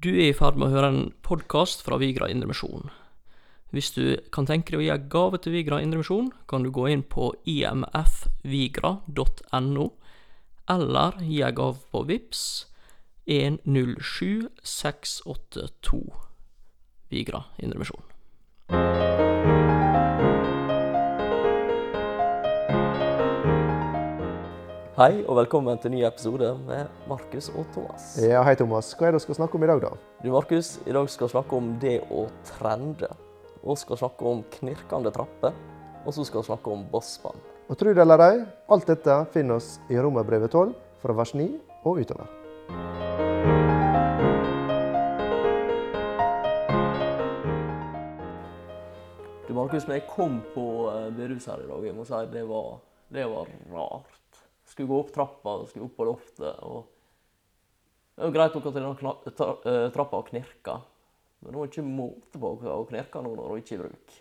Du er i ferd med å høre en podkast fra Vigra Indremisjon. Hvis du kan tenke deg å gi en gave til Vigra Indremisjon, kan du gå inn på imfvigra.no, eller gi en gave på VIPS 107682 Vigra Indremisjon. Hei, og velkommen til en ny episode med Markus og Thomas. Ja, Hei, Thomas. Hva er det du skal snakke om i dag, da? Du, Markus, i dag skal vi snakke om det å trende. Vi skal snakke om knirkende trapper. Og så skal vi snakke om bossband. Og tro det eller ei, alt dette finner oss i Romerbrevet 12, fra vers 9 og utover. Du, Markus, når jeg kom på Berus her i dag, jeg må si det var, det var rart. Skulle gå opp trappa, skulle opp på loftet. og Det var greit nok at denne eh, trappa knirka. Men det var ikke måte på å knirke nå når hun ikke er i bruk.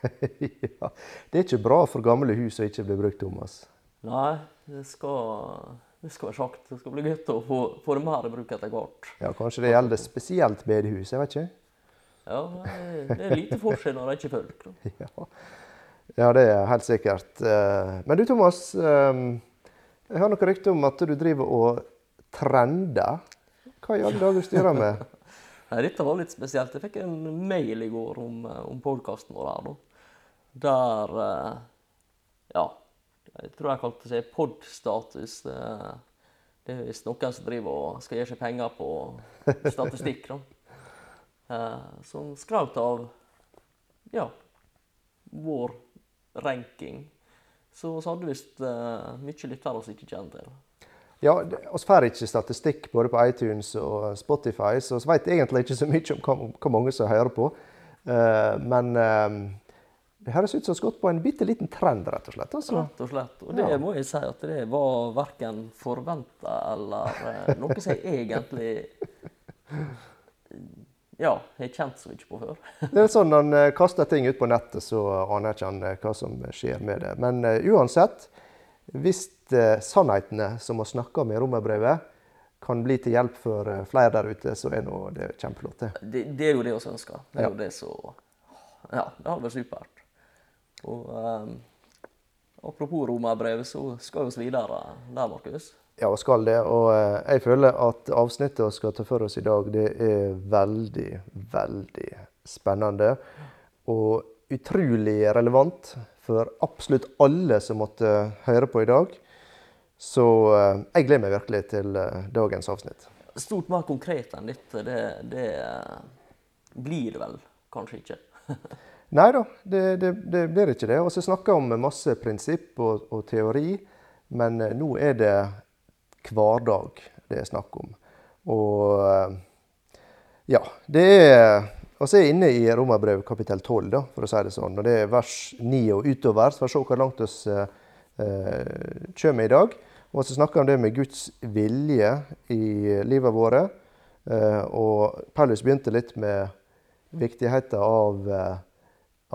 ja. Det er ikke bra for gamle hus å ikke bli brukt, Thomas. Nei, det skal, det skal være sagt. Det skal bli godt å få, få det mer i bruk etter hvert. Ja, Kanskje det gjelder spesielt bedehus, jeg vet ikke. Ja, det er lite forskjell når det ikke er folk. Ja. ja, det er helt sikkert. Eh, Men du, Thomas. Eh, Jeg har noen rykter om at du driver og trender. Hva i alle dager styrer med? Dette var litt spesielt. Jeg fikk en mail i går om, eh, om podkasten vår her. Der eh, Ja. Jeg tror jeg kalte det podstatus. Det, det er visst noen som driver og skal gi seg penger på statistikk. da. Eh, Som skraut av ja, vår ranking. Så vi hadde visst uh, mye lyttere vi ikke kjenner til. Ja, oss får ikke statistikk både på iTunes og Spotify, så vi vet egentlig ikke så mye om hvor mange som hører på. Uh, men uh, det høres ut som vi har gått på en bitte liten trend, rett og slett. Altså. Rett og slett. Og det Ja. må jeg si at det var verken forventa eller uh, noe som jeg egentlig ja, har kjent så mye på før. Det er sånn han eh, kaster ting ut på nettet, så aner ikke han eh, hva som skjer med det. Men uh, uansett, hvis uh, sannhetene som vi snakker om i romerbrevet, kan bli til hjelp for uh, flere der ute, så er nå det kjempeflott. det. Det, det er jo det vi ønsker. Det er Ja. jo det som Ja, det hadde vært supert. Og um, apropos romerbrevet, så skal vi oss videre der, Markus. Ja, og skal det. Og eh, jeg føler at avsnittet vi skal ta for oss i dag, det er veldig, veldig spennende. Og utrolig relevant for absolutt alle som måtte høre på i dag. Så eh, jeg gleder meg virkelig til eh, dagens avsnitt. Stort mer konkret enn dette, det, det blir det vel kanskje ikke. Nei da, det, det, det blir ikke det. Og så snakker vi om masse prinsipp og, og teori, men nå er det hverdag det er snakk om. Og eh, ja, det er Vi er inne i Romerbrevet kapittel 12, da, for å si det sånn. Og det er vers 9 og utover. Så får vi se hvor langt vi eh, kommer i dag. Og så snakker om det med Guds vilje i livet våre. Eh, og Paulus begynte litt med viktigheten av eh,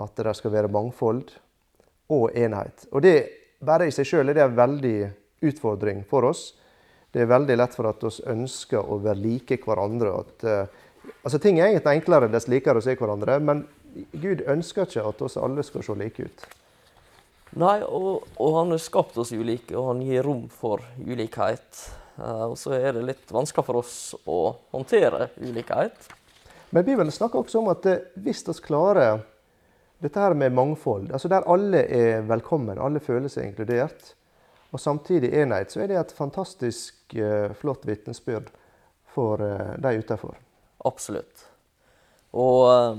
at det skal være mangfold og enhet. Og det bare i seg sjøl er det en veldig utfordring for oss. Det er veldig lett for at vi ønsker å være like hverandre. At, eh, altså Ting er egentlig enklere dess likere å se hverandre, men Gud ønsker ikke at oss alle skal se like ut. Nei, og, og han har skapt oss ulike, og han gir rom for ulikhet. Uh, og så er det litt vanskelig for oss å håndtere ulikhet. Men Bibelen snakker også om at eh, hvis vi klarer dette her med mangfold, altså der alle er velkommen, alle føler seg inkludert, og samtidig enhet, så er det et fantastisk eh, flott vitnesbyrd for eh, de utenfor. Absolutt. Og eh,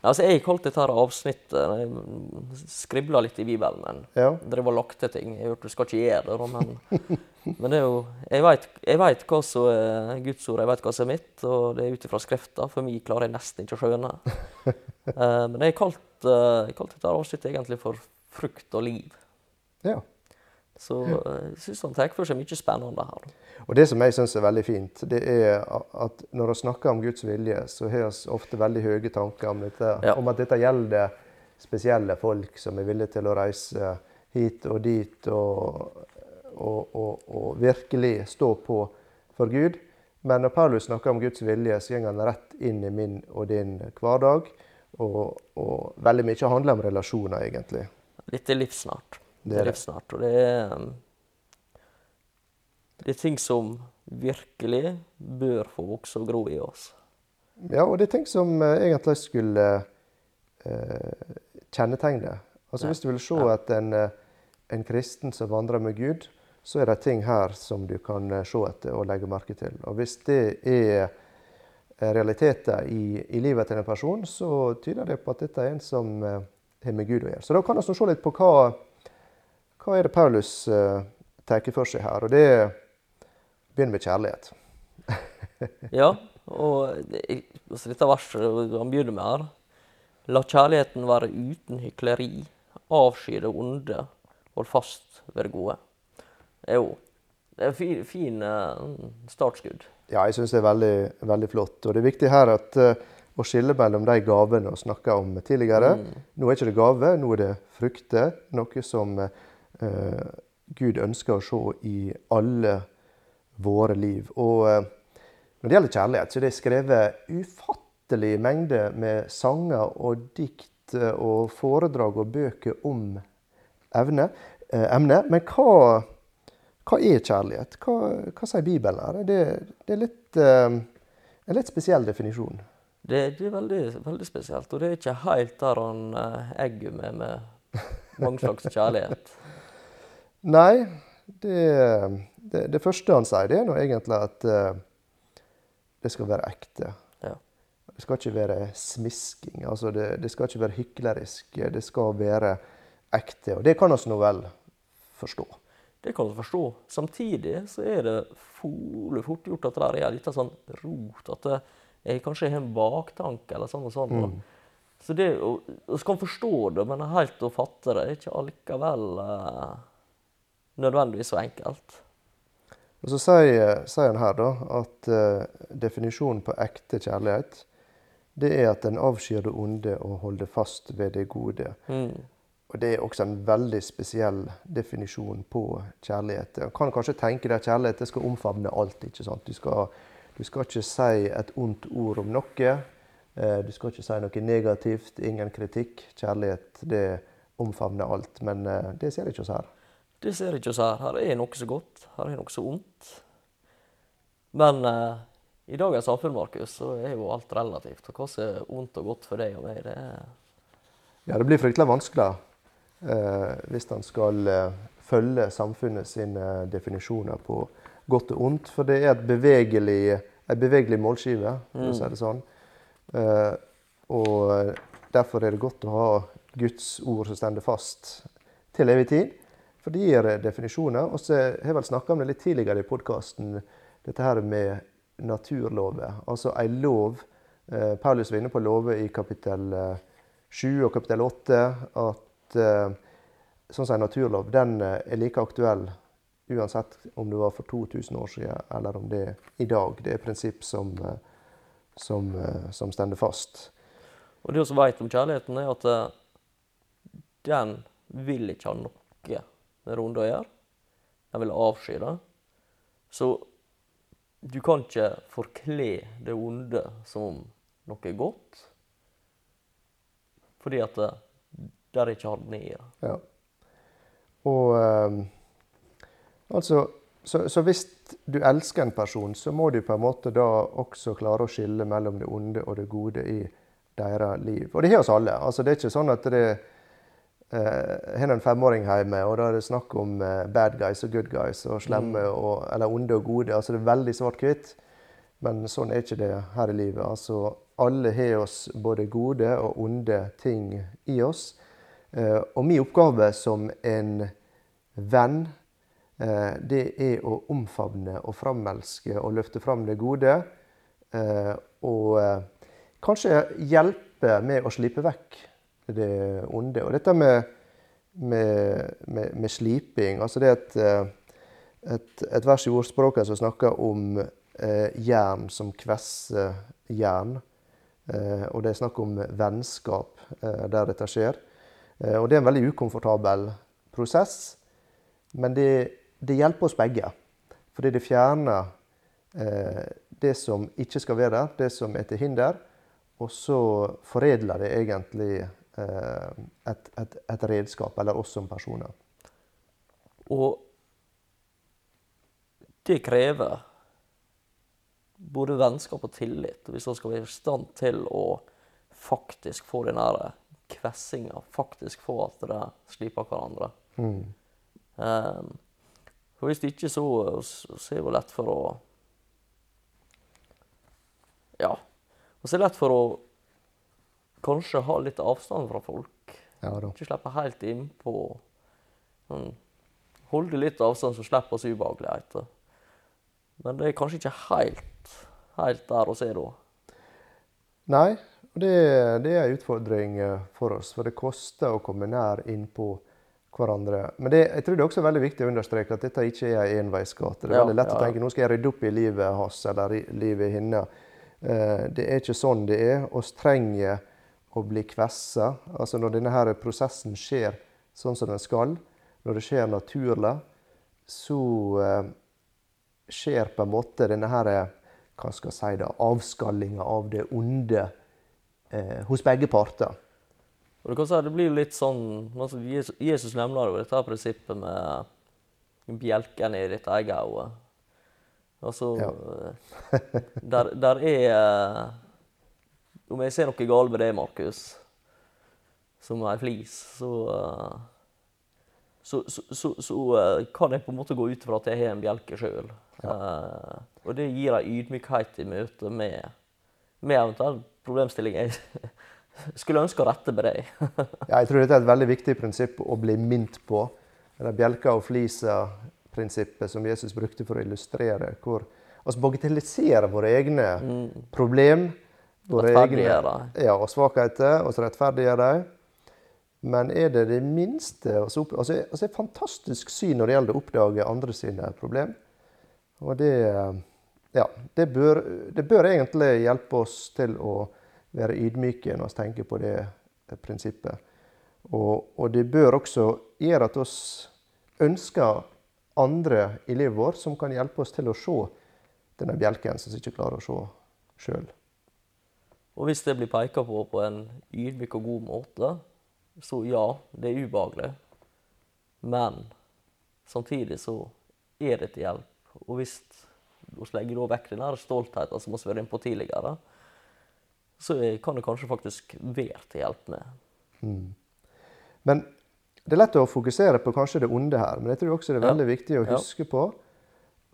altså, jeg holdt dette her avsnittet Jeg skribla litt i Bibelen. Men Ja. drev var lagt til ting. Jeg hørte du skal ikke gjøre det, men, men det er jo Jeg vet, hva som er Guds ord, jeg vet hva som er mitt, og det er ut ifra Skrifta. For meg klarer jeg nesten ikke å skjønne. Men jeg kalte uh, kalt dette avsnittet egentlig for frukt og liv. ja. Så eh, jeg syns han tar for seg mye spennende her. Og det som jeg syns er veldig fint, det er at når vi snakker om Guds vilje, så har vi ofte veldig høye tanker om, dette, Ja. om at dette gjelder spesielle folk som er villige til å reise hit og dit og, og, og, og virkelig stå på for Gud. Men når Paulus snakker om Guds vilje, så går han rett inn i min og din hverdag. Og, og veldig mye handler om relasjoner, egentlig. Litt i livssnart. Det er livsnært, og det er um, Det er ting som virkelig bør få vokse og gro i oss. Ja, og det er ting som eh, egentlig skulle eh, kjennetegne. Altså Hvis du vil se at en, eh, en kristen som vandrer med Gud, så er det ting her som du kan eh, se etter og legge merke til. Og hvis det er realiteter i, i livet til en person, så tyder det på at dette er en som har med Gud å gjøre. Så da kan vi se litt på hva, hva er det Paulus uh, tar for seg her. Og det begynner med kjærlighet. Ja, og det, altså dette verset han begynner med her La kjærligheten være uten hykleri, avsky det onde, hold fast ved det gode. Det jo det er fin, fin eh, startskudd. Ja, jeg syns det er veldig, veldig flott. Og det er viktig her at, eh, å skille mellom de gavene vi snakka om tidligere. Nå er ikke det gave, nå er det frukter. Noe som eh, Gud ønsker å se i alle våre liv. Og eh, når det gjelder kjærlighet, så er det skrevet ufattelig mengde med sanger og dikt eh, og foredrag og bøker om evne, eh, emnet. Men hva hva er kjærlighet? Hva, hva sier Bibelen her? Det, det er litt, eh, en litt spesiell definisjon. Det, det er veldig, veldig spesielt, og det er ikke helt der han eh, egger med med mange slags kjærlighet. Nei, det, det, det første han sier, det er nå egentlig at uh, det skal være ekte. Ja. Det skal ikke være smisking. altså Det, det skal ikke være hyklerisk. Det skal være ekte. Og det kan oss nå vel forstå. Det kan du forstå. Samtidig så er det fole fort gjort at det er litt sånn rot. At jeg kanskje har en baktanke eller sånn og sånn. Mm. Så det Vi kan forstå det, men helt å fatte det er ikke allikevel eh, nødvendigvis så enkelt. Og Så sier, sier han her da at uh, definisjonen på ekte kjærlighet, det er at en avskyr det onde og holder fast ved det gode. Mm. Og Det er også en veldig spesiell definisjon på kjærlighet. Man kan kanskje tenke at kjærlighet det skal omfavne alt. ikke sant? Du skal, du skal ikke si et ondt ord om noe. Eh, Du skal ikke si noe negativt, ingen kritikk. Kjærlighet det omfavner alt. Men eh, det ser ikke oss her. Det ser ikke oss her. Her er noe så godt, her er noe så ondt. Men eh, i dagens samfunn, Markus, så er jo alt relativt. Og hva som er ondt og godt for deg og meg, det er Ja, Det blir fryktelig vanskelig eh, hvis en skal eh, følge samfunnet sine definisjoner på godt og ondt. For det er et bevegelig, et bevegelig målskive, for å si det sånn. Eh, og derfor er det godt å ha Guds ord som stender fast til evig tid. For det gir eh, definisjoner. Og så har jeg vel snakka om det litt tidligere i podkasten, dette her med naturlover. Altså ei lov. Eh, Paulus var inne på lover i kapittel eh, 7 og kapittel 8 at eh, sånn som en naturlov den eh, er like aktuell uansett om det var for 2000 år siden eller om det er i dag. Det er et prinsipp som, eh, som, eh, som stender fast. Og det vi vet om kjærligheten, er at eh, den vil ikke ha noe med onde å gjøre. De vil avsky det. Så du kan ikke forkle det onde som noe godt, fordi at det, der er ikke harmoni i det. Ja. Og um, altså så, så hvis du elsker en person, så må du på en måte da også klare å skille mellom det onde og det gode i deres liv. Og det har oss alle. Altså, det er ikke sånn at det eh, har en femåring hjemme, og da er det snakk om eh, bad guys og good guys, og slemme og, eller onde og gode. Altså, det er veldig svart-hvitt. Men sånn er ikke det her i livet. Altså, alle har oss både gode og onde ting i oss. Eh, og min oppgave som en venn, det er å omfavne og framelske og løfte fram det gode. Og kanskje hjelpe med å slippe vekk det onde. Og dette med, med, med, med sliping altså Det er eh, et, et vers i ordspråket som snakker om eh, jern som kvesser jern. Eh, og det er snakk om vennskap eh, der dette skjer. Eh, og det er en veldig ukomfortabel prosess, men det, det hjelper oss begge. Fordi det fjerner eh, det som ikke skal være der, det som er til hinder, og så foredler det egentlig et, et, et redskap, eller oss som personer. Og det krever både vennskap og tillit hvis man skal være i stand til å faktisk få den der kvessinga, faktisk få at det slipper hverandre. Mm. Um, for hvis det ikke så, så er det lett for å Ja. Og så er det lett for å kanskje ha litt avstand fra folk. Ja da. Ikke slippe helt innpå. Sånn, holde litt avstand, så slipper vi ubehageligheter. Men det er kanskje ikke helt, helt der vi er da. Nei, det, det er en utfordring eh, for oss. For det koster å komme nær innpå hverandre. Men det, jeg tror det er også veldig viktig å understreke at dette ikke er en enveisgate. Det er Ja, veldig lett ja, å tenke nå skal jeg rydde opp i livet hans eller i livet henne. Eh, Det er ikke sånn det er. Vi trenger å bli kvessa. Altså når denne her prosessen skjer sånn som den skal, når det skjer naturlig, så eh, skjer på en måte denne her, eh, hva skal jeg si da, avskallinga av det onde eh, hos begge parter. Og du kan si Det blir litt sånn altså Jesus, nevner jo dette prinsippet med bjelken i ditt eget øye. Altså der, der er eh, Om jeg ser noe galt med det, Markus, som ei flis, så eh, så, så, så, så eh, kan jeg på en måte gå ut fra at jeg har en bjelke sjøl. og det gir ei ydmykhet i møte med, med eventuell problemstilling jeg skulle ønske å rette med deg. Ja, jeg tror dette er et veldig viktig prinsipp å bli minnet på. Det er bjelka og flisa-prinsippet som Jesus brukte for å illustrere hvor vi bagatelliserer våre egne problem. Våre egne ja, og svakheter, og så rettferdiggjør dem. Men er det det minste altså, altså, altså Et fantastisk syn når det gjelder å oppdage andre sine problem. Og det, ja, det, bør, det bør egentlig hjelpe oss til å være ydmyke når vi tenker på det prinsippet. Og, og det bør også gjøre at oss ønsker andre i livet vårt som kan hjelpe oss til å se denne bjelken som vi ikke klarer å se sjøl. Og hvis det blir peka på på en ydmyk og god måte, så ja, det er ubehagelig. Men samtidig så er det til hjelp. Og hvis vi legger da vekk den stoltheten som vi har vært inne på tidligere, så kan det kanskje faktisk være til hjelp med. Men det er lett å fokusere på kanskje det onde her, men jeg tror også det er Ja. veldig viktig å Ja. huske på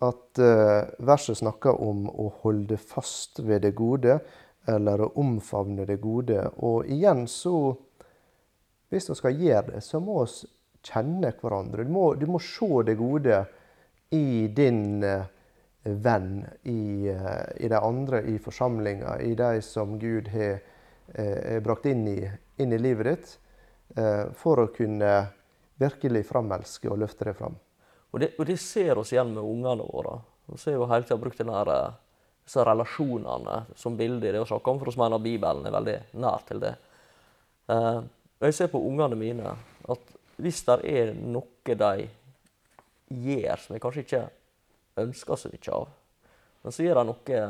at uh, verset snakker om å holde fast ved det gode, eller å omfavne det gode. Og igjen så Hvis vi skal gjøre det, så må vi kjenne hverandre. Du må, du må se det gode i din eh, venn, i, eh, i de andre i forsamlinga, i de som Gud har eh, brakt inn i, inn i livet ditt, for å kunne virkelig framelske og løfte det fram. Og det, og det ser oss igjen med ungene våre. Vi har jo hele tida brukt den her, disse relasjonene som bilde i det å snakke om, for oss mener Bibelen er veldig nær til det. Uh, jeg ser på ungene mine at hvis det er noe de gjør som jeg kanskje ikke ønsker så mye av, men så gjør de noe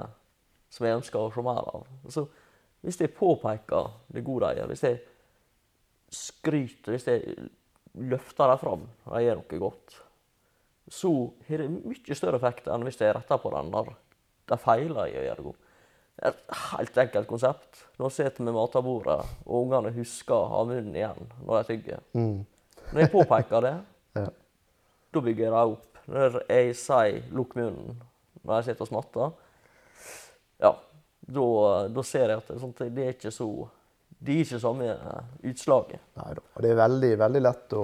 som jeg ønsker å se mer av. Så hvis jeg påpeker det gode de gjør, hvis jeg skryter, hvis jeg løfter dem fram og gjør noe godt, så har det mye større effekt enn hvis jeg retter på den når de feiler i å gjøre det godt. Det er et helt enkelt konsept. Nå sitter vi ved matbordet, og ungene husker å ha munnen igjen når de tygger. Når jeg påpeker det, Ja. da bygger jeg det opp. Når jeg sier 'lukk munnen' når jeg sitter og smatter, ja, da, da ser jeg at det, sånt, det er ikke så Det gir ikke samme utslaget. Neida. Og det er veldig, veldig lett å,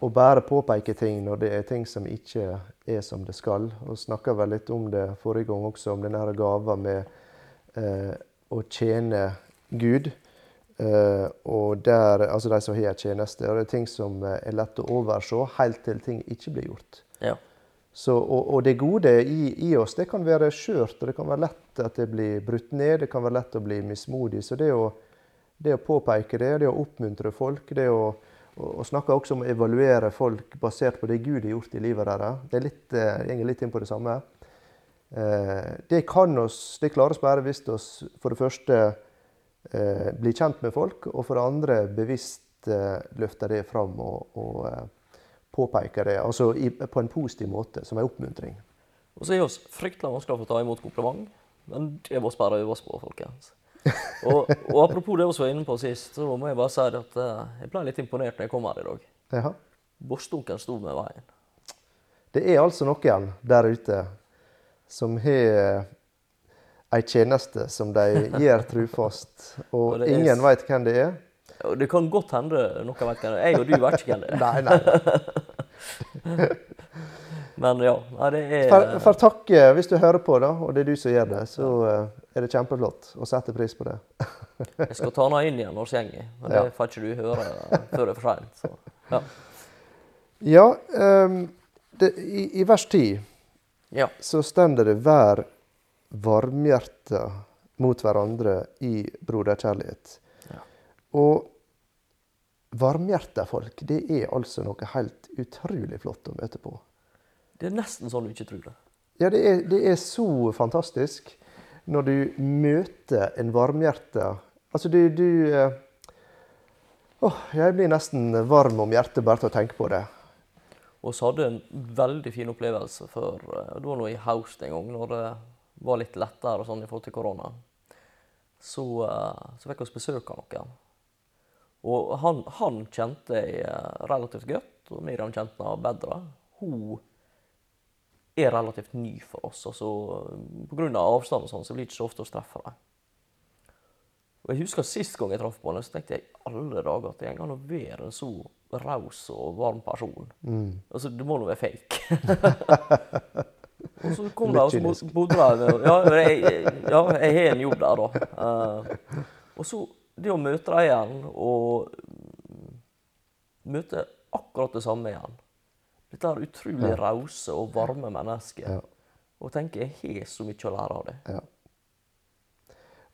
å bare påpeke ting når det er ting som ikke er som det skal. Og snakka vel litt om det forrige gang også, om denne gava med eh, å tjene Gud. Eh, og der, altså de som har en tjeneste. Og det er ting som eh, er lett å overse helt til ting ikke blir gjort. Ja. Så, og, og det gode i, i oss det kan være skjørt, og det kan være lett at det blir brutt ned. Det kan være lett å bli mismodig. Så det å, det å påpeke det, det å oppmuntre folk, det å og, og snakke også om å evaluere folk basert på det Gud har gjort i livet deres. Det er litt, eh, går litt inn på det samme. Eh, det kan oss, det klarer oss bare hvis vi for det første eh, blir kjent med folk, og for det andre bevisst løfter det fram og, og påpeker det altså i, på en positiv måte, som en oppmuntring. Og så er vi fryktelig vanskelig å få ta imot kompliment, men det må vi bare øve oss på, folkens. Og, og, apropos det vi var inne på sist, så må jeg bare si at uh, jeg ble litt imponert når jeg kom her i dag. Ja. Borstunken sto med veien. Det er altså noen der ute som har ei tjeneste som de gjør trufast, og, og ingen er... veit hvem det er. Det kan godt hende noen vet hvem det er. Jeg og du vet ikke hvem det er. nei, nei, nei. Men ja, det er For, for takke hvis du hører på, da, og det er du som gjør det, så uh, er det kjempeflott å sette pris på det. jeg skal ta den inn igjen når går, men det ja. får ikke du høre før det er for seint. Ja, ja um, det, i, i, vers 10 ja. så stender det 'vær varmhjerta mot hverandre i broderkjærlighet'. Og varmhjerta folk, det er altså noe helt utrolig flott å møte på. Det er nesten sånn du ikke tror det. Ja, det er, det er så fantastisk når du møter en varmhjerte Altså, du, du Åh, jeg blir nesten varm om hjertet bare til å tenke på det. Og så hadde en veldig fin opplevelse for eh, Det var nå i høst en gang, når det var litt lettere og sånn i forhold til korona. Så, eh, så fikk vi besøk av noen. Og han, han kjente jeg relativt godt, og Miriam kjente han bedre. Hun er relativt ny for oss. altså Pga. avstand og sånn, så blir det ikke så ofte å treffer dem. Og jeg husker Sist gang jeg traff på henne, så tenkte jeg alle dager at an å være en så raus og varm person. Mm. Altså, Det må nå være fake. og så kom det, og så bodde jeg ja, jeg, ja, jeg har en jobb der, da. Uh, og så det å møte dem igjen, og møte akkurat det samme igjen dette er utrolig ja. rause og varme mennesker. Ja. Og tenker jeg har så mye å lære av det. Ja.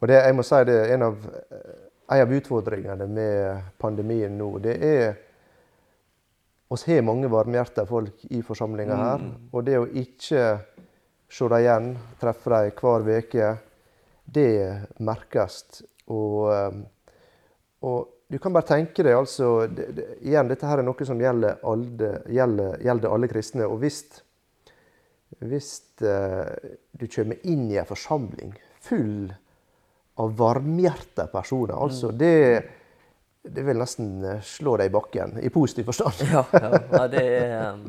Og det, jeg må si det en av, en av utfordringene med pandemien nå. Det er oss har mange varmhjerta folk i forsamlinga her. Mm. Og det å ikke se dem igjen, treffe dem hver uke, det merkes. Og, og du kan bare tenke deg altså, det, det, igjen, Dette her er noe som gjelder alle, gjelder, gjelder alle kristne. og Hvis, hvis uh, du kommer inn i en forsamling full av varmhjerta personer altså mm. det, det vil nesten eh, slå deg i bakken, i positiv forstand. ja, ja, det er um...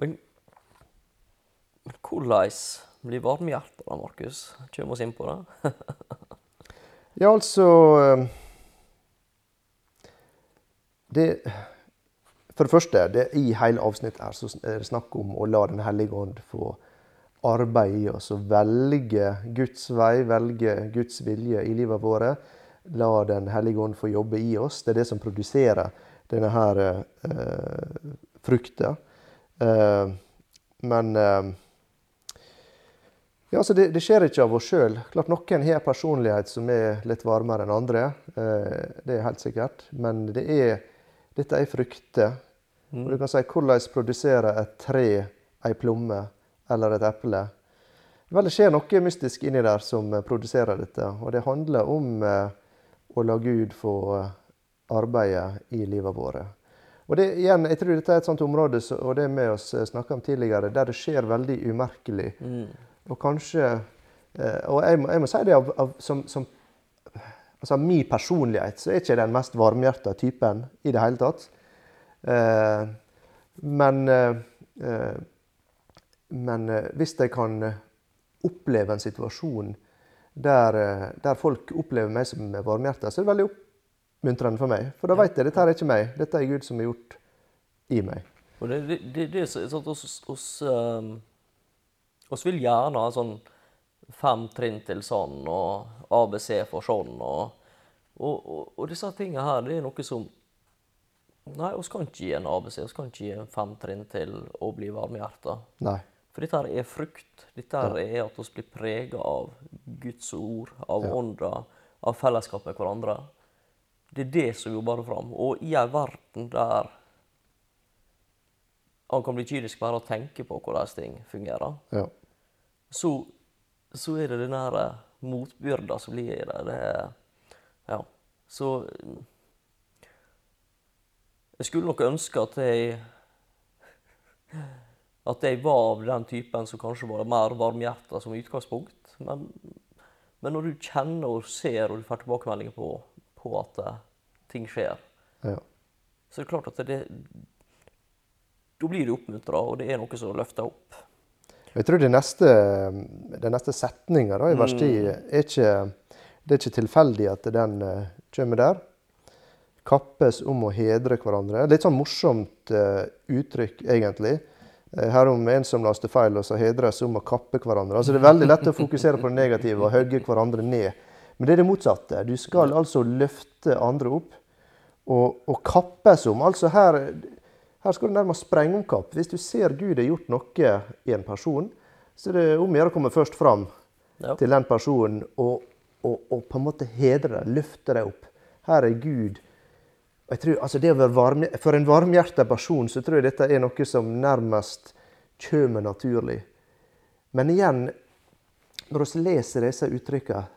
Men, men hvordan blir varmhjerta, Markus? Kommer vi inn på det? ja, altså det, for det første, det, i hele avsnittet her så er det snakk om å la Den hellige ånd få arbeide i oss og velge Guds vei, velge Guds vilje i livet vårt. La Den hellige ånd få jobbe i oss. Det er det som produserer denne her eh, frukta. Eh, men eh, ja, det, det, skjer ikke av oss sjøl. Noen har personlighet som er litt varmere enn andre. Eh, det er helt sikkert. Men det er dette er frukter. Mm. Og du kan si hvordan produserer et tre ei plomme eller et eple. Vel, det skjer noe mystisk inni der som produserer dette. Og det handler om eh, å la Gud få eh, arbeide i livet vårt. Og det, igjen, jeg tror dette er et sånt område og det med oss eh, snakka om tidligere, der det skjer veldig umerkelig. Mm. Og kanskje Og jeg må, jeg må si det av, av, som, som altså Min personlighet så er ikke den mest varmhjerta typen i det hele tatt. Eh, men eh, eh men eh, hvis jeg kan oppleve en situasjon der, eh, der folk opplever meg som varmhjerta, så er det veldig oppmuntrende for meg. For da vet jeg dette er ikke meg, dette er Gud som har gjort i meg. Og det, det, det, det er sånn at oss, oss, oss vil gjerne ha sånn fem trinn til sånn, og ABC for sånn. Og, og, og, og disse tingene her, det er noe som Nei, vi kan ikke gi en ABC, vi kan ikke gi en fem trinn til å bli varmhjerta. For dette her er frukt. Dette her er at vi blir prega av Guds ord, av ja. ånda, av fellesskap med hverandre. Det er det som jobber fram. Og i en verden der han kan bli kynisk bare av å tenke på hvordan ting fungerer, ja så, så er det den der eh, motbyrda som blir det. det ja. Så Jeg skulle nok ønske at jeg at jeg var av den typen som kanskje var mer varmhjerta som utgangspunkt. Men, men, når du kjenner og ser og du får tilbakemeldinger på, på at uh, ting skjer, Ja. så er det klart at det Da blir du oppmuntra, og det er noe som løfter opp. Jeg tror de neste, den neste setninga i vers 10 er ikke, det er ikke tilfeldig at den eh, kommer der. Kappes om å hedre hverandre. Litt sånn morsomt eh, uttrykk, egentlig. Eh, Her om en som laster feil, og så hedres om å kappe hverandre. Altså Det er veldig lett å fokusere på det negative og hogge hverandre ned. Men det er det motsatte. Du skal altså løfte andre opp og, og kappes om. Altså her, her skal du nærmest sprenge om kapp. Hvis du ser Gud har gjort noe i en person, så er det om å gjøre å komme først fram Ja. til den personen og, og, og på en måte hedre deg, løfte deg opp. Her er Gud. Tror, altså varme, for en varmhjerta person så tror jeg dette er noe som nærmest kommer naturlig. Men igjen, når vi leser disse uttrykkene,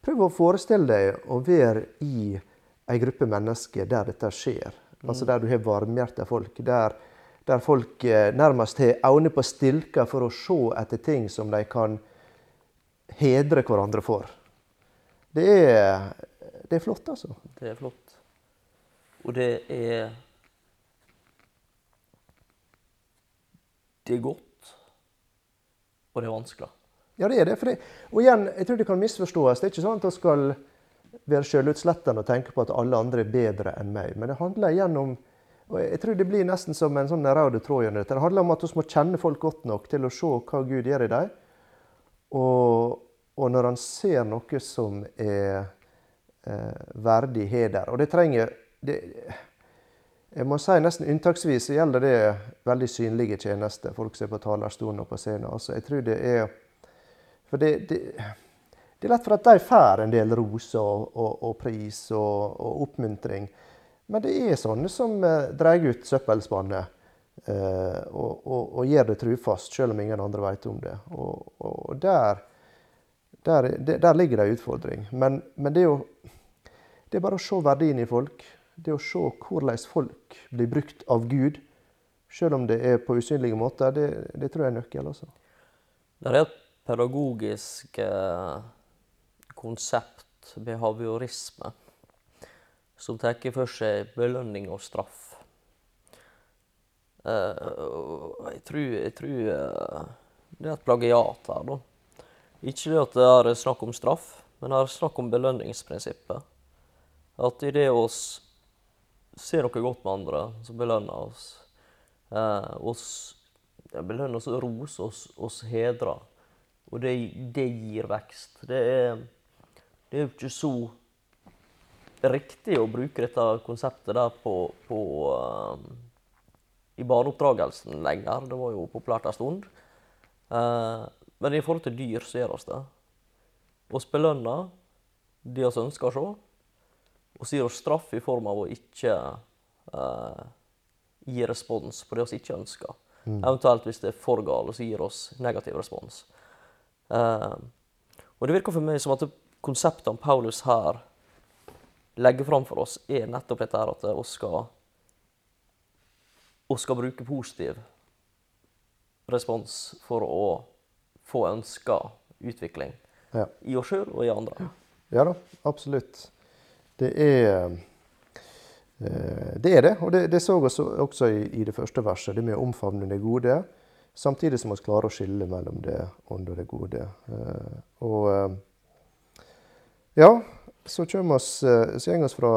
prøv å forestille deg å være i ei gruppe mennesker der dette skjer. Altså der du har varmhjerta folk. Der, der folk eh, nærmest har øyne på stilker for å se etter ting som de kan hedre hverandre for. Det er, det er flott, altså. Det er flott. Og det er Det er godt, og det er vanskelig. Ja, det er det. Det, og igjen, jeg tror det kan misforstås. Det er ikke sånn at vi skal være sjølutslettende og tenke på at alle andre er bedre enn meg. Men det handler igjen om og Jeg tror det blir nesten som en sånn rød tråd gjennom dette. Det handler om at vi må kjenne folk godt nok til å se hva Gud gjør i dem. Og, og når han ser noe som er eh, verdig heder Og det trenger det, Jeg må si nesten unntaksvis gjelder det veldig synlige tjenester. Folk som er på talerstolen og på scenen. Altså, jeg tror det er For det, det, det er lett for at de får en del ros og, og, og pris og, og oppmuntring. Men det er sånne som eh, drar ut søppelspannet eh, og, gjør det trufast, selv om ingen andre vet om det. Og, der, der, der ligger det en utfordring. Men, men det, er jo, det er bare å se verdien i folk. Det å se hvordan folk blir brukt av Gud, selv om det er på usynlige måter, det, det tror jeg er nøkkel. Altså. Det er et pedagogisk eh, konsept, behaviorisme, som tar for seg belønning og straff. Uh, jeg tror, jeg tror uh, det er et plagiat her, da. Ikke det at det er snakk om straff, men det er snakk om belønningsprinsippet. At i det oss ser noe godt med andre, så belønner oss. Eh, oss ja, belønner oss, roser oss, oss hedrer. Og det, det gir vekst. Det er, det er jo ikke så riktig å bruke dette konseptet der på, på um, i barneoppdragelsen lenger. Det var jo populært en stund. Uh, men i forhold til dyr så gjør oss det. Vi belønner de vi ønsker å se, og så gir oss straff i form av å ikke uh, gi respons på det vi ikke ønsker. Eventuelt hvis det er for galt, så gir oss negativ respons. Uh, og det virker for meg som at det konseptene Paulus her legger fram for oss, er nettopp dette her at vi skal, skal bruke positiv respons for å få ønska utvikling Ja. i oss sjøl og i andre. Ja da, absolutt. Det er eh, det. er det, og det, det så vi også, også i, i det første verset, det med å omfavne det gode, samtidig som vi klarer å skille mellom det onde og det gode. Eh, Og eh, ja, så kjem oss, eh, så går oss fra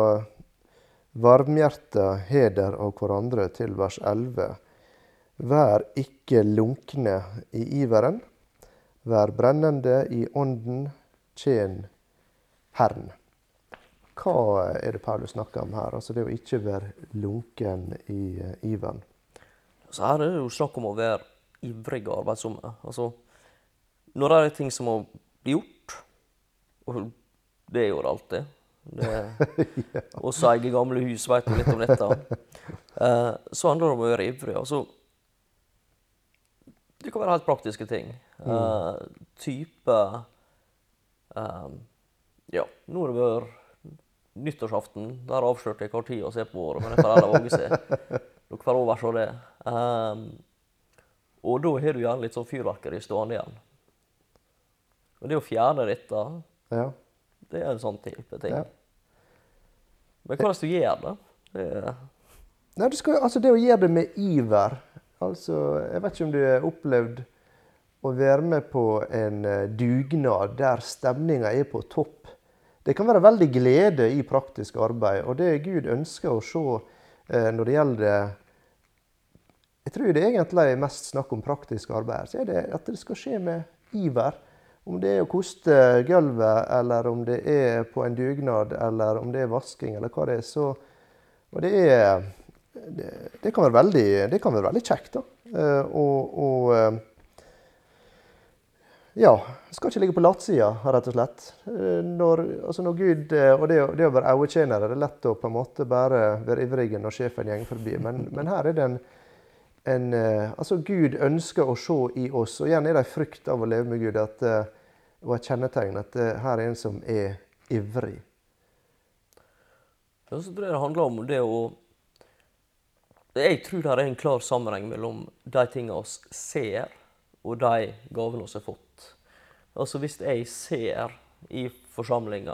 varmhjerta heder av hverandre til vers 11. Vær ikke lunkne i iveren, vær brennende i ånden, tjen Herren. Hva er det Paulus snakker om her? Altså det å ikke være lunken i eh, iveren. Så her er det jo snakk om å være ivrig og arbeidsom. Altså, når det er ting som må bli gjort, og det gjorde jo det det, Også eie gamle hus vet jo litt om dette. Uh, så handler det om å være ivrig. Altså, Det kan være helt praktiske ting. Eh, type eh, Ja, nå har det vært nyttårsaften. Der avslørte jeg hva tid å se på året, men dette er det våge seg. Dere får overse det. Um, og da har du gjerne litt sånn fyrverkeri stående igjen. Og det å fjerne dette, Ja. Det er en sånn type ting. Ja. Men hvordan du gjør det, det Nei, du skal, altså det å gjøre det med iver altså, Jeg vet ikke om du har opplevd å være med på en eh, dugnad der stemninga er på topp. Det kan være veldig glede i praktisk arbeid, og det Gud ønsker å se eh, når det gjelder Jeg tror det egentlig er mest snakk om praktisk arbeid. Så er det at det skal skje med iver. Om det er å koste gulvet, eller om det er på en dugnad, eller om det er vasking, eller hva det er. så og det er det, det, kan veldig, det kan være veldig kjekt, da. Eh, og, og eh, Ja. Skal ikke ligge på latsida, rett og slett. Eh, når, altså når Gud, og det, det å være auetjenere, det er lett å på en måte bare være ivrig når sjefen går forbi. Men, men her er det en, en eh, Altså, Gud ønsker å se i oss, og igjen er det en frykt av å leve med Gud, at, eh, og et kjennetegn at eh, her er en som er ivrig. Ja, så tror jeg det handler om det å Jeg tror det er en klar sammenheng mellom de tingene vi ser, og de gavene vi har fått. Altså Hvis jeg ser i forsamlinga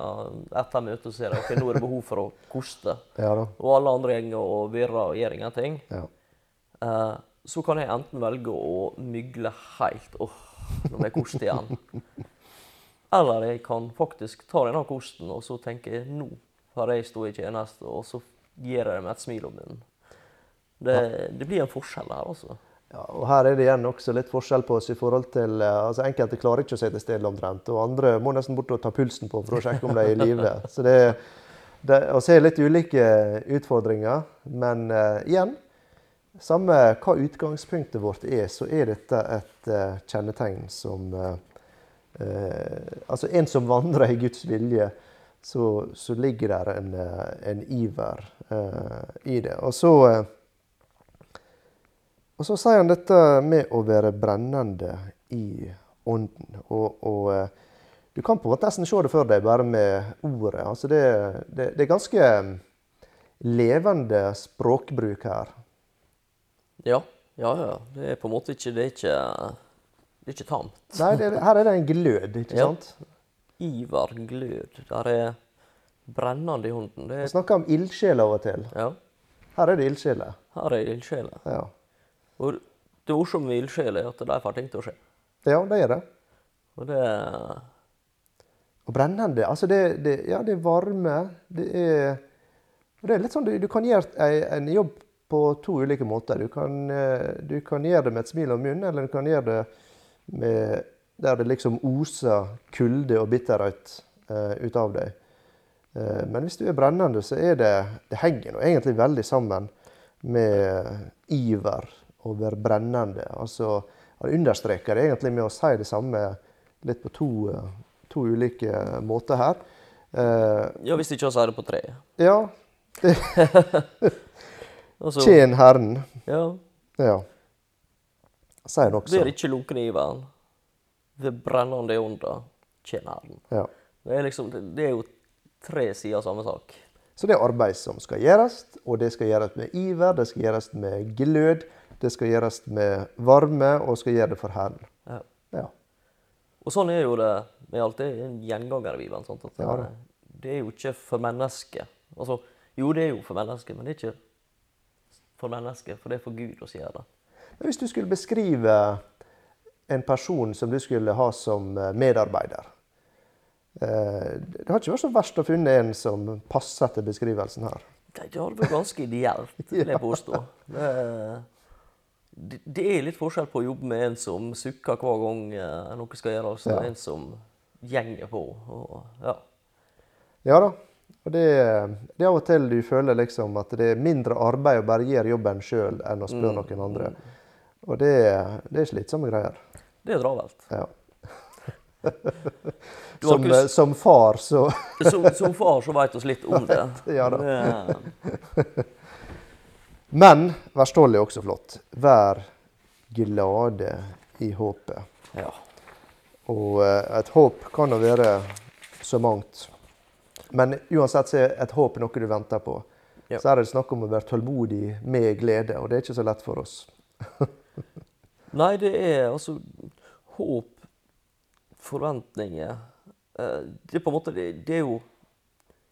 etter møtet ser jeg, ok, nå er det behov for å koste, Ja og alle andre gjenger og virrer og gjør ingenting, Ja. Eh, så kan jeg enten velge å mygle helt åh, nå er kost igjen. Eller jeg kan faktisk ta denne kosten og så tenke jeg, nå har jeg stått i tjeneste, og så gir jeg det med et smil om munnen. Det, det blir en forskjell her, altså. Ja, og Her er det igjen også litt forskjell på oss i forhold til eh, altså Enkelte klarer ikke å sitte stille omtrent, og andre må nesten bort og ta pulsen på for å sjekke om de er i live. Så det, det Vi har litt ulike utfordringer, men uh, igjen Samme hva utgangspunktet vårt er, så er dette et uh, kjennetegn som uh, Altså en som vandrer i Guds vilje, så, så ligger der en, en iver i det. Og så og så sier han dette med å være brennende i ånden. Og, og du kan på en måte nesten se det for deg bare med ordet. Altså det, det, det er ganske levende språkbruk her. Ja, ja, ja. Det er på en måte ikke Det er ikke, det er ikke tamt. Nei, det, her er det en glød, ikke Ja. sant? Iver, glød. Der er brennende i hunden. Vi er, snakker om ildsjel av og til. ja, Her er det ildsjeler. her er ildsjeler. Ja. Og det morsomme med ildsjeler er at de får ting til å skje. ja, det er det. Og det Og brennende. Altså det, det, ja, det er varme. Det er, det er litt sånn, du, du kan gjøre en jobb på to ulike måter. Du kan, eh, du kan gjøre det med et smil om munnen, eller du kan gjøre det med, der det liksom oser kulde og bitterhet eh, ut av deg. Eh, men hvis du er brennende, så er det Det henger nå egentlig veldig sammen med iver og være brennende. Altså, han understreker det egentlig med å si det samme litt på to, to ulike måter her. Uh, Ja, hvis ikke vi sier det på tre. ja, Altså, tjen Herren. ja, Ja. Sier han også. Vær ikke lunken i iveren. Ved brennende ånda, tjen Herren. Ja. Det er liksom, det det er jo tre sider av samme sak. Så det er arbeid som skal gjøres, og det skal gjøres med iver, det skal gjøres med glød, det skal gjøres med varme, og skal gjøre det for Herren. Ja. Ja. Og sånn er jo det med alt. Det er en gjenganger i Bibelen. sant? At Ja, det, det er jo ikke for mennesket. Altså, jo, det er jo for mennesket, men det er ikke for mennesket, for det er for Gud å si det. Men hvis du skulle beskrive en person som du skulle ha som eh, medarbeider eh, Det har ikke vært så verst å finne en som passer til beskrivelsen her. Det, hadde vært ganske ideelt, vil jeg påstå. Det, er litt forskjell på å jobbe med en som sukker hver gang eh, noe skal gjøres, og en som gjenger på. Og, ja. Ja da. Og det, det er av og til du føler liksom at det er mindre arbeid å bare gjøre jobben sjøl enn å spørre noen andre. Og det, det er slitsomme greier. Det er travelt. Ja. Som, ikke eh, som far så Som, som far så vet vi litt om det. Ja da. Det- Men vær stolt er også flott. Vær glade i håpet. Ja. Og eh, et håp kan jo være så mangt. Men uansett så er et håp noe du venter på. Ja. Så er det snakk om å være tålmodig med glede, og det er ikke så lett for oss. Nei, det er altså Håp, forventninger eh, Det er på en måte Det, det er jo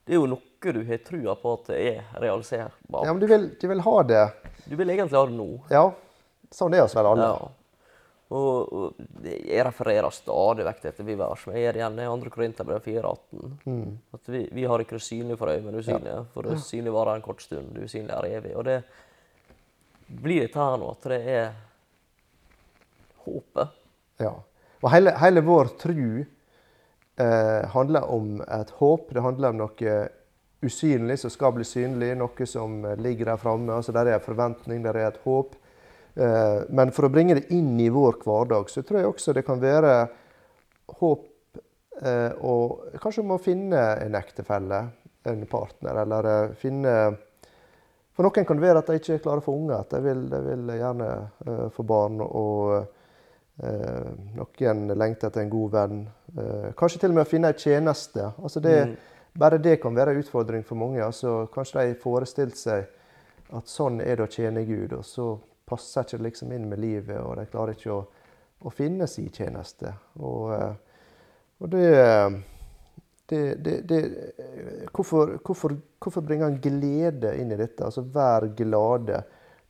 det er jo noe du har trua på at det er realiserbart. Ja, men du vil, du vil ha det. Du vil egentlig ha det nå. Ja, sånn er oss vel alle. Ja. Og, jeg refererer stadig vekk til dette verset. Men jeg er igjen i 2. Korinterbrev 4,18. At vi, vi har ikke det synlige for øyet, men det usynlige. For det synlige varer en kort stund, det usynlige er evig. Og det blir dette her nå, at det er håpet. Ja. Og hele, hele vår tru eh, handler om et håp. Det handler om noe usynlig som skal bli synlig, noe som eh, ligger der framme. Altså, der er en forventning, der er et håp. Eh, men for å bringe det inn i vår hverdag, så tror jeg også det kan være håp eh, og kanskje om å finne en ektefelle, en partner, eller eh, finne For noen kan det være at de ikke klarer å få unger, at de vil, de vil gjerne eh, få barn. og Eh, noen lengter etter en god venn. Eh, kanskje til og med å finne en tjeneste. Altså det, Bare det kan være en utfordring for mange. Altså, kanskje de har forestilt seg at sånn er det å tjene Gud, og så passer ikke liksom inn med livet, og de klarer ikke å, å finne sin tjeneste. Og, eh, og det, det, det, det hvorfor, hvorfor, hvorfor bringer han glede inn i dette? Altså Vær glade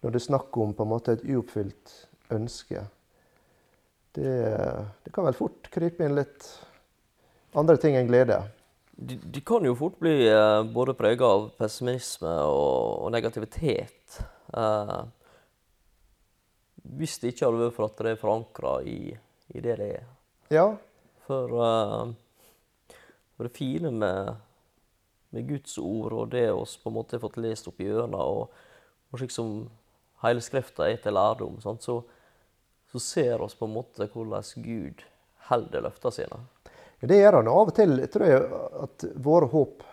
når det er snakk om på en måte et uoppfylt ønske det, det kan vel fort krype inn litt andre ting enn glede. De, de kan jo fort bli eh, både prega av pessimisme og, og negativitet. Eh, hvis det ikke hadde vært for at det er forankra i, i det det er. Ja, For, uh, for det fine med, med Guds ord og det oss på en måte har fått lest opp gjennom, og, og slik som hele Skrifta er til lærdom, sant, så, så ser oss på en måte hvordan Gud holder løftene sine. det gjør han. Av og til tror jeg at våre håp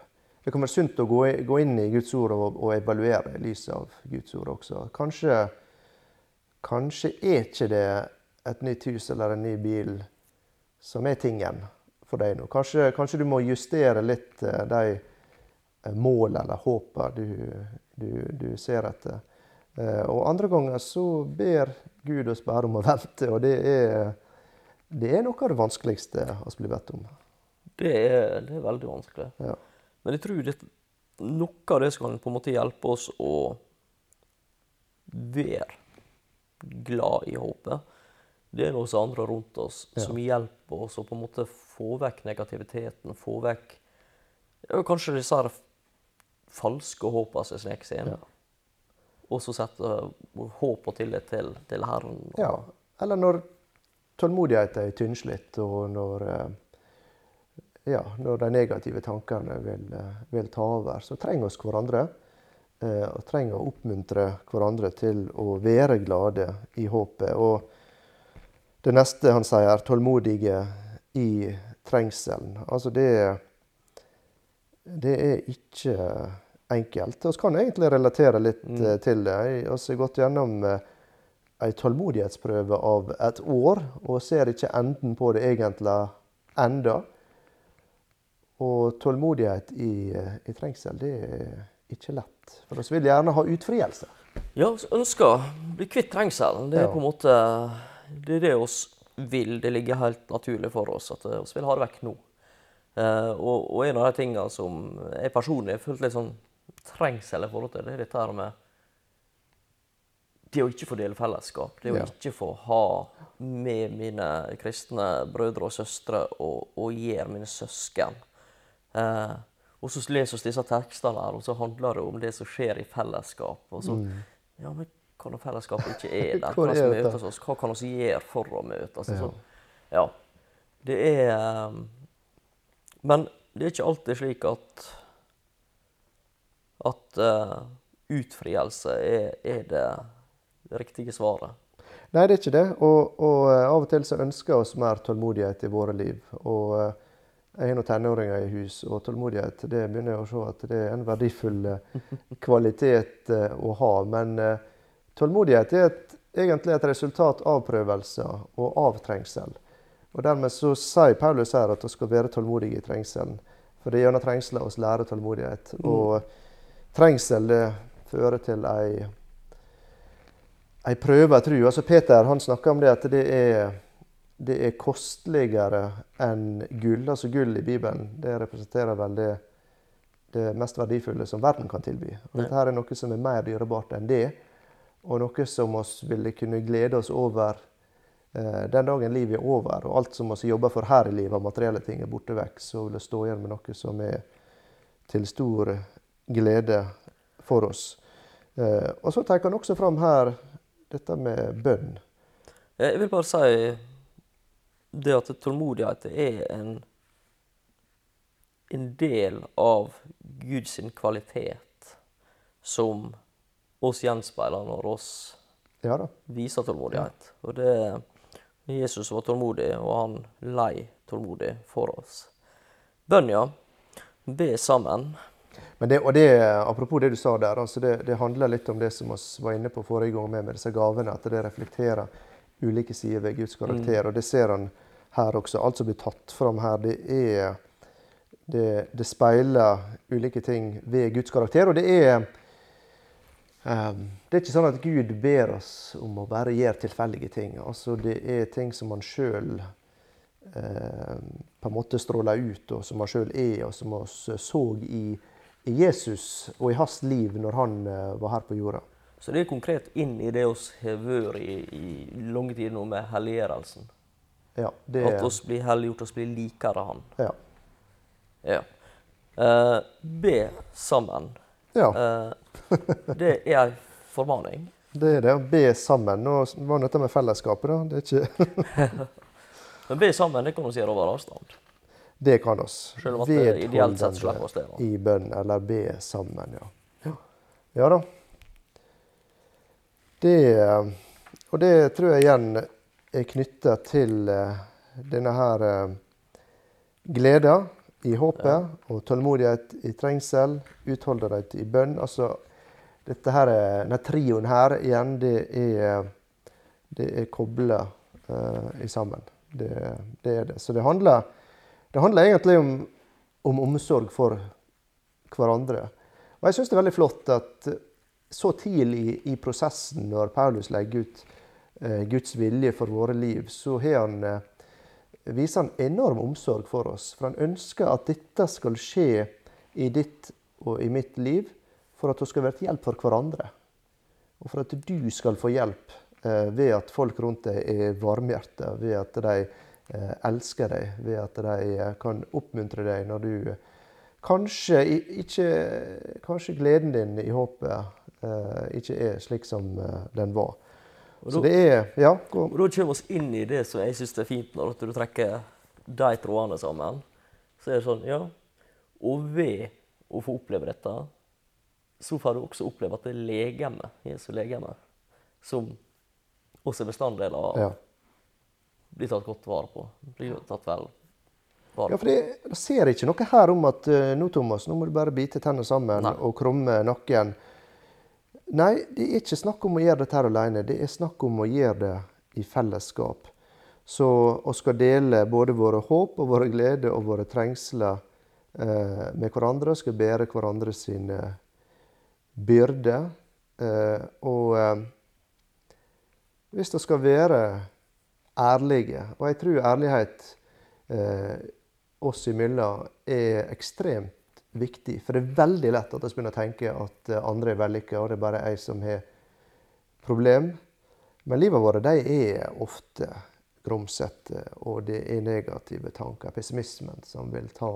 Det kan være sunt å gå, gå inn i Guds ord og, og evaluere i lys av Guds ord også. Kanskje, kanskje er ikke det et nytt hus eller en ny bil som er tingen for deg nå. Kanskje, kanskje du må justere litt eh, de målene mål eller håpene du, du, du ser etter. Eh, Og andre ganger så ber Gud oss bare om å vente, og det er, det er noe av det vanskeligste vi blir bedt om. Det er, det er veldig vanskelig. Ja. Men jeg tror det, noe av det som kan på en måte hjelpe oss å være glad i håpet, det er hos andre rundt oss som hjelper oss å på en måte få vekk negativiteten, få vekk ja, kanskje disse her falske håpene som sneker seg inn. Ja. Og så sette håp og tillit til, til Herren. Ja. Eller når tålmodigheten er tynnslitt, og når, eh, ja, når de negative tankene vil, eh, vil ta over, så trenger vi hverandre. Eh, Og trenger å oppmuntre hverandre til å være glade i håpet. Og det neste han sier, er tålmodige i trengselen. Altså det Det er ikke enkelt. Vi kan egentlig relatere litt mm. til det. Vi har gått gjennom en tålmodighetsprøve av et år, og ser ikke enden på det egentlig enda. Og tålmodighet i, eh, i trengsel, det er ikke lett. For vi vil gjerne ha utfrielse. Ja, vi ønsker å bli kvitt trengselen. Det er Ja. på en måte det er det oss vil. Det ligger helt naturlig for oss at vi vil ha det vekk nå. Eh, og, og en av de tingene som jeg personlig har følt litt sånn trengsel i forhold til, det er dette her med det å ikke få dele fellesskap. Det å Ja. ikke få ha med mine kristne brødre og søstre og, og gjøre mine søsken. Eh, og så leser vi disse tekstene her, og så handler det om det som skjer i fellesskap. Og så, ja, men hva når fellesskapet ikke er der? Mm. Hvordan er møtes oss? Hva kan vi gjøre for å møtes? Ja. Altså, ja. Det er eh, Men det er ikke alltid slik at at uh, utfrielse er, er det riktige svaret. Nei, det er ikke det. Og, og eh, av og til så ønsker oss mer tålmodighet i våre liv. Og eh, jeg har noen tenåringer i hus, og tålmodighet det begynner jeg å se at det er en verdifull eh, kvalitet eh, å ha. Men eh, tålmodighet er et egentlig et resultat av prøvelser og av trengsel. Og Dermed så sier Paulus her at vi skal være tålmodige i trengselen. For det er gjennom trengsel vi lærer tålmodighet. Mm. Og trengsel det fører til ei, ei prøve tror tru. Altså Peter han snakker om det at det er, det er kosteligere enn gull. Altså gull i Bibelen det representerer vel det, det mest verdifulle som verden kan tilby. Og dette her er noe som er mer dyrebart enn det og noe som oss ville kunne glede oss over eh, den dagen livet er over, og alt som vi jobber for her i livet, av materielle ting, er borte vekk, så vil det stå igjen med noe som er til stor glede for oss. Eh, og så tenker han også fram her dette med bønn. Jeg vil bare si det at tålmodighet er en, en del av Guds kvalitet som oss gjenspeiler når oss ja viser tålmodighet. Og det Jesus var tålmodig, og han lei tålmodig for oss. Bønn, ja. Be sammen. Men det, og det, Apropos det du sa der, altså det, det, handler litt om det som vi var inne på forrige gang med, med disse gavene. At det reflekterer ulike sider ved Guds karakter. Mm. Og det ser han her også. Alt som blir tatt fram her, det er det, det speiler ulike ting ved Guds karakter. Og det er Um, det er ikke sånn at Gud ber oss om å bare gjøre tilfeldige ting. Altså, det er ting som man sjøl ehm, på en måte stråler ut, og som man sjøl er, og som vi så i, Jesus og i hans liv når han uh, var her på jorda. Så det er konkret inn i det vi har vært i, i lange tider nå med helliggjørelsen? Ja, det... At oss blir helliggjort, oss blir likere Han? Ja. ja. Uh, be sammen. Ja. det er ei formaning. Det er det. Be sammen. Nå var dette med fellesskapet, da. Det er ikke Men be sammen, det kan vi gjøre over avstand. Det kan vi. Selv om at det ideelt sett slipper oss det. I bønn, eller be sammen, ja. ja. Ja da. Det Og det tror jeg igjen er knytta til uh, denne her uh, gleda i håpet og tålmodighet i trengsel, utholdenhet i bønn. Altså, dette her, denne trioen her igjen, det er, det er kobla uh, sammen. Det, det, er det. Så det handler, det handler egentlig om, om, omsorg for hverandre. Og jeg syns det er veldig flott at så tidlig i prosessen, når Paulus legger ut Guds vilje for våre liv, så han uh, viser han enorm omsorg for oss. For han ønsker at dette skal skje i ditt og i mitt liv for at vi skal være til hjelp for hverandre. Og for at du skal få hjelp eh, ved at folk rundt deg er varmhjerta, ved at de eh, elsker deg, ved at de eh, kan oppmuntre deg når du kanskje ikke Kanskje gleden din i håpet eh, ikke er slik som eh, den var. Og så da, det er, ja, og da kommer vi inn i det som jeg syns er fint, når du trekker de trådene sammen. Så er det sånn, ja Og ved å få oppleve dette, så får du også oppleve at det er legeme, Jesu legeme, som også er bestanddeler av ja. blir tatt godt vare på. Blir tatt vel. Ja, for jeg ser ikke noe her om at uh, nå, Thomas, nå må du bare bite tennene sammen Nei. og krumme nakken. Nei, det er ikke snakk om å gjøre dette her alene. Det er snakk om å gjøre det i fellesskap. Så vi skal dele både våre håp og våre gleder og våre trengsler eh, med hverandre. Skal bære hverandre sine byrder. Eh, og eh, hvis det skal være ærlige, og jeg tror ærlighet eh, oss imellom er ekstremt viktig. For det er veldig lett at vi begynner å tenke at eh, andre er vellykka, og det er bare jeg som har problem. Men livet vårt de er ofte grumsete, og det er negative tanker, pessimismen, som vil ta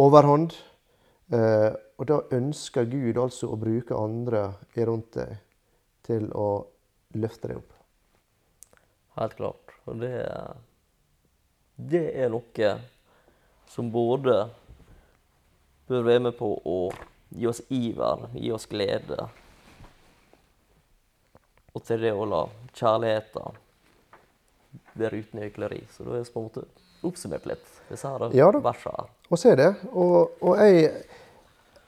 overhånd. Eh, og da ønsker Gud altså å bruke andre rundt deg til å løfte deg opp. Helt klart. Og det, det er noe som både bør være med på å gi oss iver, gi oss glede. Og til det å la kjærligheten være uten hykleri. Så da er vi på en måte oppsummert litt disse her ja, versene. Og se det. Og, og jeg,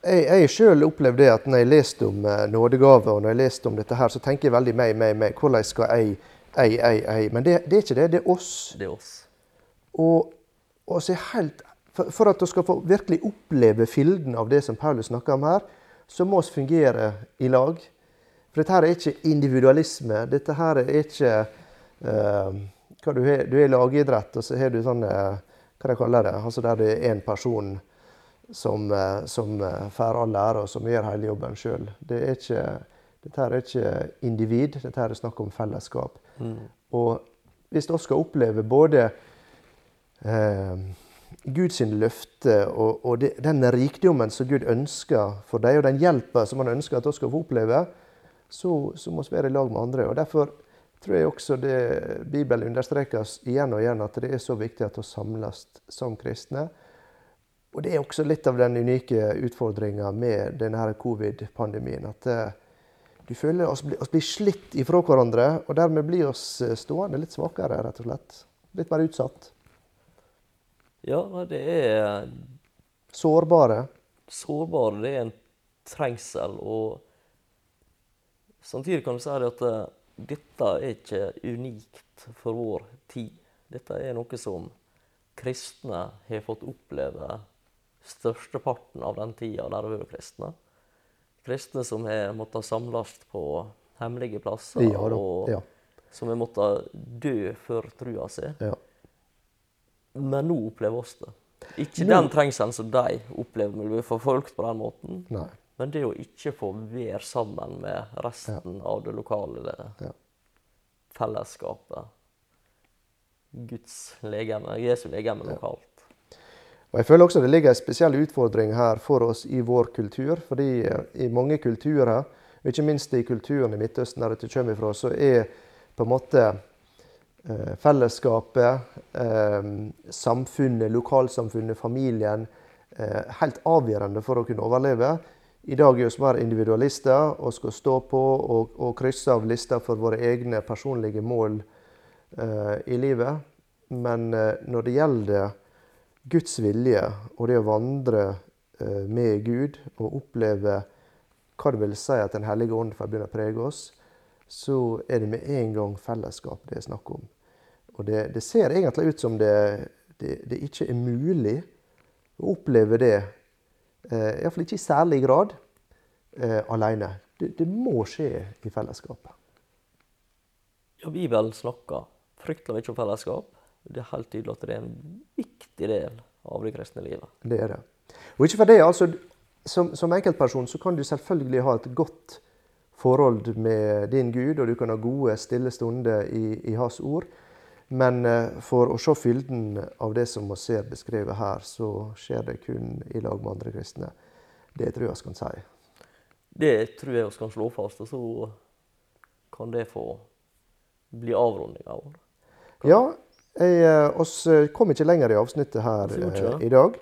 jeg, jeg sjøl opplevde det at når jeg leste om nådegaver, og når jeg leste om dette her, så tenker jeg veldig meg, meg, meg. Hvordan skal jeg, jeg, jeg, jeg? Men det, det er ikke det. Det er oss. Det er oss. Og, og så er helt, for, for at du skal få virkelig oppleve fylden av det som Paulus snakker om her, så må vi fungere i lag. For dette her er ikke individualisme. Dette her er ikke uh, hva du, er, du i lagidrett, og så har du sånn uh, Hva de kaller det? Altså der det er én person som, uh, som får all ære, og som gjør hele jobben sjøl. Det er ikke dette her er ikke individ, dette her er snakk om fellesskap. Mm. Og hvis vi skal oppleve både eh, Guds løfte og, og den rikdommen som Gud ønsker for deg, og den hjelpa som han ønsker at vi skal få oppleve, så, så må vi være i lag med andre. Og Derfor tror jeg også det Bibelen understrekes igjen og igjen at det er så viktig at vi samles som kristne. Og Det er også litt av den unike utfordringa med denne covid-pandemien. at eh, du føler oss, oss blir slitt ifra hverandre, og dermed blir oss eh, stående litt svakere, rett og slett. Litt mer utsatt. Ja, det er Sårbare. Sårbare. Det er en trengsel. Og samtidig kan du si at eh, dette er ikke unikt for vår tid. Dette er noe som kristne har fått oppleve størsteparten av den tida der vi har vært kristne kristne som har måttet samles på hemmelige plasser, ja, og ja. som har måttet dø for trua si. Ja. Men nå opplever oss det. Ikke nå... den trengselen som de opplever når vi blir forfolkt på den måten, Nei. men det å ikke få være sammen med resten av det lokale det fellesskapet. Guds legeme, Jesu legeme lokalt. Og jeg føler også det ligger en spesiell utfordring her for oss i vår kultur. fordi eh, i mange kulturer, og ikke minst i kulturen i Midtøsten der dette kommer fra, så er på en måte fellesskapet, eh, samfunnet, lokalsamfunnet, familien helt avgjørende for å kunne overleve. I dag er vi mer individualister og skal stå på og, og krysse av lister for våre egne personlige mål i livet. Men når det gjelder Guds vilje og det å vandre eh, med Gud og oppleve hva det vil si at Den hellige ånd får begynne å prege oss, så er det med en gang fellesskap det er snakk om. Og det, det ser egentlig ut som det, det, det, ikke er mulig å oppleve det, eh, iallfall ikke i særlig grad, eh, alene. Det, det, må skje i fellesskapet. Ja, Bibelen snakker fryktelig mye om fellesskap. Det er helt tydelig at det er en viktig del av det kristne livet. Det er det. Og ikke for det, altså, som, som enkeltperson så kan du selvfølgelig ha et godt forhold med din Gud, og du kan ha gode, stille stunder i, i Hans ord. Men uh, for å se fylden av det som vi ser beskrevet her, så skjer det kun i lag med andre kristne. Det tror jeg vi kan si. Det tror jeg vi kan slå fast, og så kan det få bli avrundinga vår. Ja, jeg, eh, oss eh, kom ikke lenger i avsnittet her eh, i dag.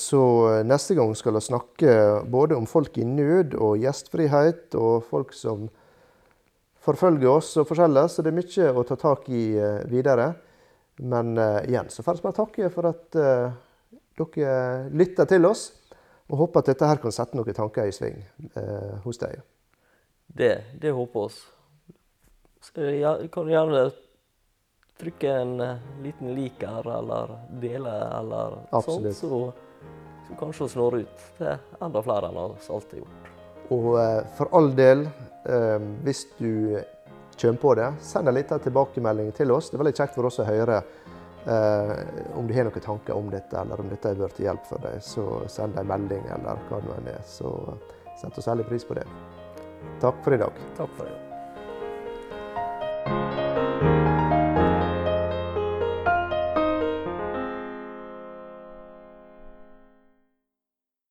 Så neste gang skal vi snakke både om folk i nød og gjestfrihet, og folk som forfølger oss og forskjellig. Så det er mye å ta tak i videre. Men igjen så får vi bare takke for at dere lytter til oss. Og håper at dette her kan sette noen tanker i sving eh, hos deg. Det, det håper oss. Jeg kan gjerne trykke en liten liker eller dele eller sånt, så, så kanskje vi når ut til enda flere enn vi alltid har gjort. Og eh, for all del, eh, hvis du kommer på det, send en liten tilbakemelding til oss. Det er veldig kjekt for oss å høre eh, om du har noen tanker om dette, eller om dette har vært til hjelp for deg. Så send en melding, eller hva det nå er. Så setter vi særlig pris på det. Takk for i dag. Takk for i dag.